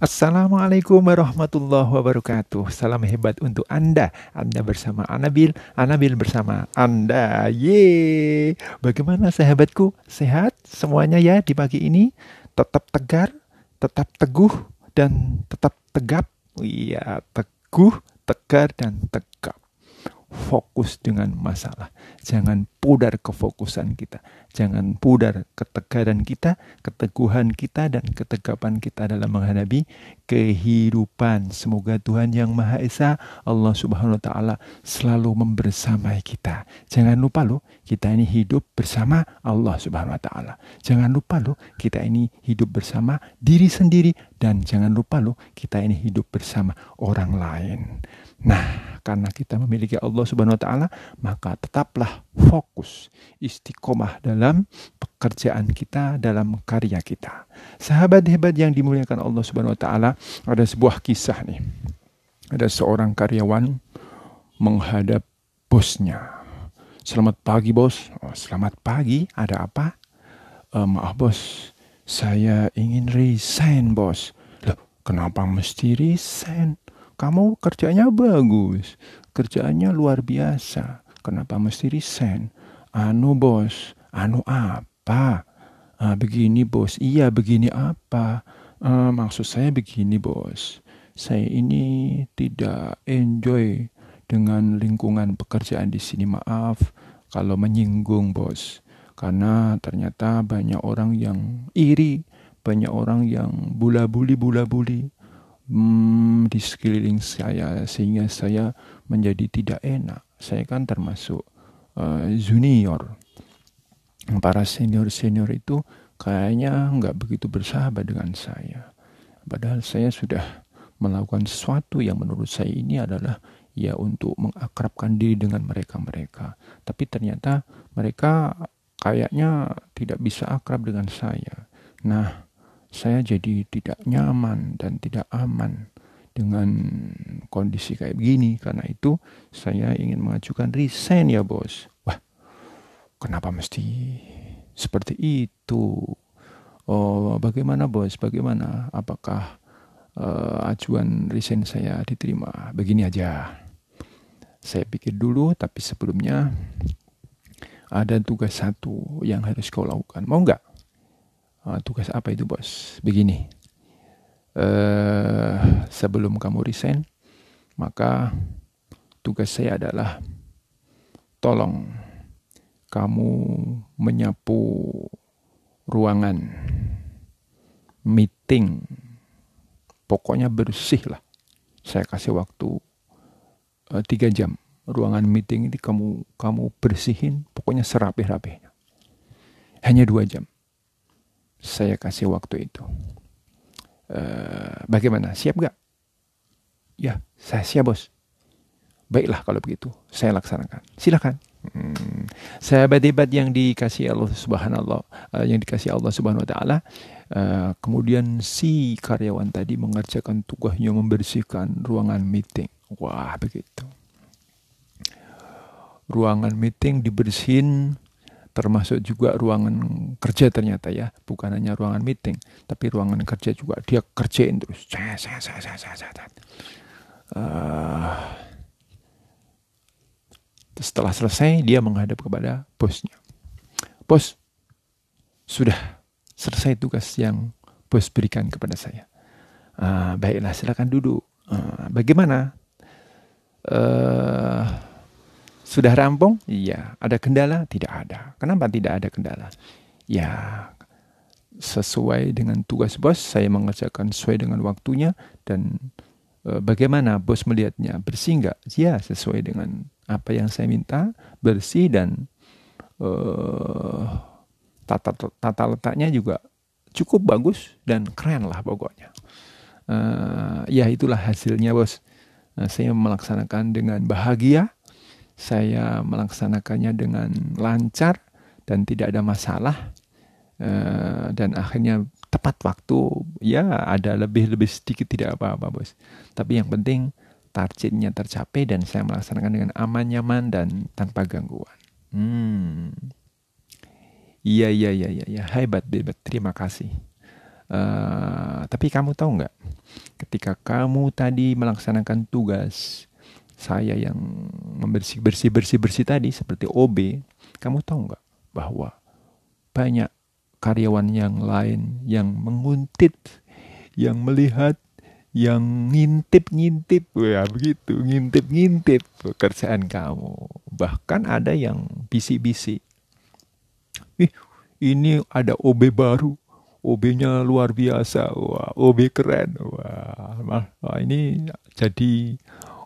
Assalamualaikum warahmatullahi wabarakatuh. Salam hebat untuk Anda. Anda bersama Anabil, Anabil bersama Anda. Ye. Bagaimana sahabatku? Sehat semuanya ya di pagi ini? Tetap tegar, tetap teguh dan tetap tegap. Iya, teguh, tegar dan tegap fokus dengan masalah. Jangan pudar kefokusan kita. Jangan pudar ketegaran kita, keteguhan kita, dan ketegapan kita dalam menghadapi kehidupan. Semoga Tuhan Yang Maha Esa, Allah Subhanahu wa Ta'ala, selalu membersamai kita. Jangan lupa loh, kita ini hidup bersama Allah Subhanahu wa Ta'ala. Jangan lupa loh, kita ini hidup bersama diri sendiri, dan jangan lupa loh, kita ini hidup bersama orang lain. Nah, karena kita memiliki Allah Subhanahu wa taala, maka tetaplah fokus istiqomah dalam pekerjaan kita, dalam karya kita. Sahabat hebat yang dimuliakan Allah Subhanahu wa taala, ada sebuah kisah nih. Ada seorang karyawan menghadap bosnya. Selamat pagi, Bos. Oh, selamat pagi. Ada apa? Uh, maaf, Bos. Saya ingin resign, Bos. Loh, kenapa mesti resign? Kamu kerjanya bagus, kerjaannya luar biasa. Kenapa mesti resign? Anu bos, anu apa? Ah, begini bos, iya begini apa? Ah, maksud saya begini bos, saya ini tidak enjoy dengan lingkungan pekerjaan di sini. Maaf kalau menyinggung bos, karena ternyata banyak orang yang iri, banyak orang yang bula-buli bula-buli hmm, di sekeliling saya sehingga saya menjadi tidak enak. Saya kan termasuk uh, junior. Para senior-senior itu kayaknya nggak begitu bersahabat dengan saya. Padahal saya sudah melakukan sesuatu yang menurut saya ini adalah ya untuk mengakrabkan diri dengan mereka-mereka. Tapi ternyata mereka kayaknya tidak bisa akrab dengan saya. Nah, saya jadi tidak nyaman dan tidak aman dengan kondisi kayak begini. Karena itu saya ingin mengajukan resign ya bos. Wah, kenapa mesti seperti itu? Oh, bagaimana bos? Bagaimana? Apakah uh, ajuan resign saya diterima? Begini aja. Saya pikir dulu, tapi sebelumnya ada tugas satu yang harus kau lakukan. Mau nggak? Uh, tugas apa itu bos? Begini, uh, sebelum kamu resign, maka tugas saya adalah tolong kamu menyapu ruangan meeting. Pokoknya bersih lah. Saya kasih waktu uh, tiga jam. Ruangan meeting ini kamu kamu bersihin, pokoknya serapih-rapihnya. Hanya dua jam saya kasih waktu itu. Uh, bagaimana? Siap gak? Ya, saya siap bos. Baiklah kalau begitu, saya laksanakan. Silakan. Hmm, sahabat-sahabat yang dikasih Allah Subhanahu uh, yang dikasih Allah Subhanahu wa taala, uh, kemudian si karyawan tadi mengerjakan tugasnya membersihkan ruangan meeting. Wah, begitu. Ruangan meeting dibersihin termasuk juga ruangan kerja ternyata ya bukan hanya ruangan meeting tapi ruangan kerja juga dia kerjain terus uh, setelah selesai dia menghadap kepada bosnya bos sudah selesai tugas yang bos berikan kepada saya uh, baiklah silakan duduk uh, bagaimana uh, sudah rampung? Iya. Ada kendala? Tidak ada. Kenapa tidak ada kendala? Ya, sesuai dengan tugas bos, saya mengerjakan sesuai dengan waktunya dan bagaimana bos melihatnya bersih nggak? Ya, sesuai dengan apa yang saya minta, bersih dan e, tata tata letaknya juga cukup bagus dan keren lah pokoknya. E, ya itulah hasilnya bos. Saya melaksanakan dengan bahagia saya melaksanakannya dengan lancar dan tidak ada masalah uh, dan akhirnya tepat waktu. Ya ada lebih lebih sedikit tidak apa-apa bos. Tapi yang penting targetnya tercapai dan saya melaksanakan dengan aman nyaman dan tanpa gangguan. Hmm. Iya iya iya iya ya. hebat hebat. Terima kasih. Uh, tapi kamu tahu nggak? Ketika kamu tadi melaksanakan tugas saya yang membersih bersih bersih bersih tadi seperti OB, kamu tahu nggak bahwa banyak karyawan yang lain yang menguntit, yang melihat, yang ngintip-ngintip, ya begitu, ngintip-ngintip pekerjaan kamu. Bahkan ada yang bisi-bisi. Ih, ini ada OB baru, OB-nya luar biasa, wah OB keren, wah, ini jadi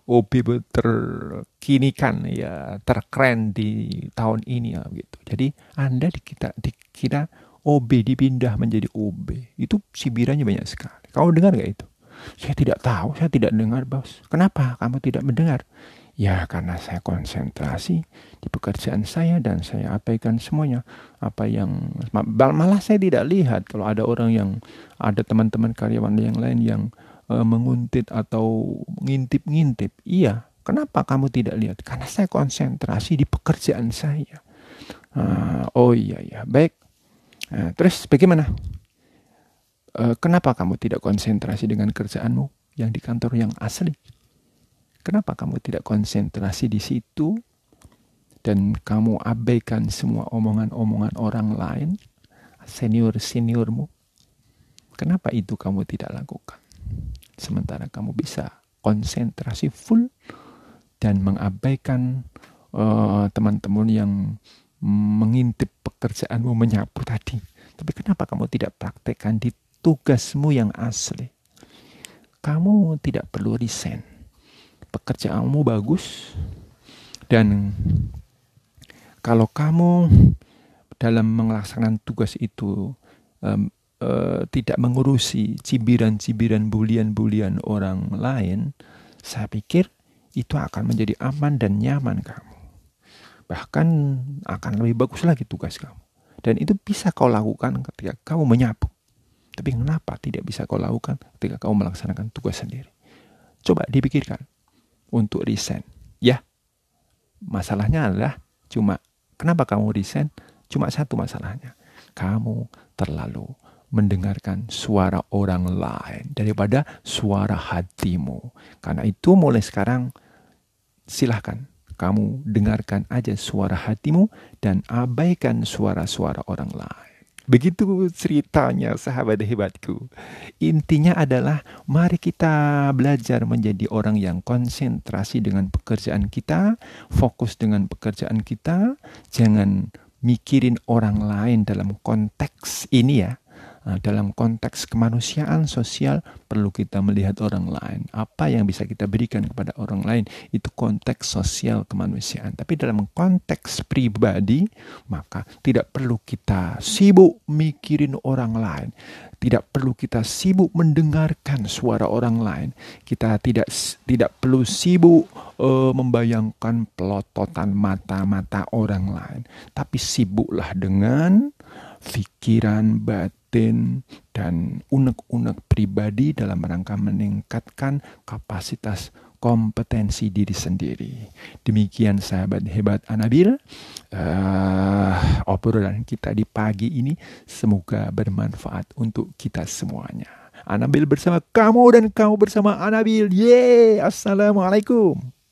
OB terkini kan ya terkeren di tahun ini ya gitu. Jadi Anda dikira, dikira OB dipindah menjadi OB itu cibirannya banyak sekali. Kamu dengar gak itu? Saya tidak tahu, saya tidak dengar bos. Kenapa kamu tidak mendengar? Ya karena saya konsentrasi di pekerjaan saya dan saya abaikan semuanya. Apa yang malah saya tidak lihat kalau ada orang yang ada teman-teman karyawan yang lain yang uh, menguntit atau ngintip-ngintip. Iya, kenapa kamu tidak lihat? Karena saya konsentrasi di pekerjaan saya. Uh, oh iya iya, baik. Uh, terus bagaimana? Uh, kenapa kamu tidak konsentrasi dengan kerjaanmu yang di kantor yang asli? Kenapa kamu tidak konsentrasi di situ dan kamu abaikan semua omongan-omongan orang lain, senior-seniormu? Kenapa itu kamu tidak lakukan? Sementara kamu bisa konsentrasi full dan mengabaikan uh, teman-teman yang mengintip pekerjaanmu menyapu tadi. Tapi kenapa kamu tidak praktekkan di tugasmu yang asli? Kamu tidak perlu resign pekerjaanmu bagus dan kalau kamu dalam melaksanakan tugas itu um, uh, tidak mengurusi cibiran-cibiran bulian-bulian orang lain, saya pikir itu akan menjadi aman dan nyaman kamu. Bahkan akan lebih bagus lagi tugas kamu. Dan itu bisa kau lakukan ketika kamu menyapu. Tapi kenapa tidak bisa kau lakukan ketika kamu melaksanakan tugas sendiri? Coba dipikirkan untuk resign. Ya, masalahnya adalah cuma kenapa kamu resign? Cuma satu masalahnya. Kamu terlalu mendengarkan suara orang lain daripada suara hatimu. Karena itu mulai sekarang silahkan kamu dengarkan aja suara hatimu dan abaikan suara-suara orang lain. Begitu ceritanya sahabat hebatku. Intinya adalah mari kita belajar menjadi orang yang konsentrasi dengan pekerjaan kita, fokus dengan pekerjaan kita, jangan mikirin orang lain dalam konteks ini ya. Nah, dalam konteks kemanusiaan sosial perlu kita melihat orang lain. Apa yang bisa kita berikan kepada orang lain itu konteks sosial kemanusiaan. Tapi dalam konteks pribadi maka tidak perlu kita sibuk mikirin orang lain. Tidak perlu kita sibuk mendengarkan suara orang lain. Kita tidak tidak perlu sibuk uh, membayangkan pelototan mata-mata orang lain. Tapi sibuklah dengan pikiran, batin, dan unek-unek pribadi dalam rangka meningkatkan kapasitas kompetensi diri sendiri. Demikian sahabat hebat Anabil, uh, obrolan kita di pagi ini semoga bermanfaat untuk kita semuanya. Anabil bersama kamu dan kamu bersama Anabil. Yeay, Assalamualaikum.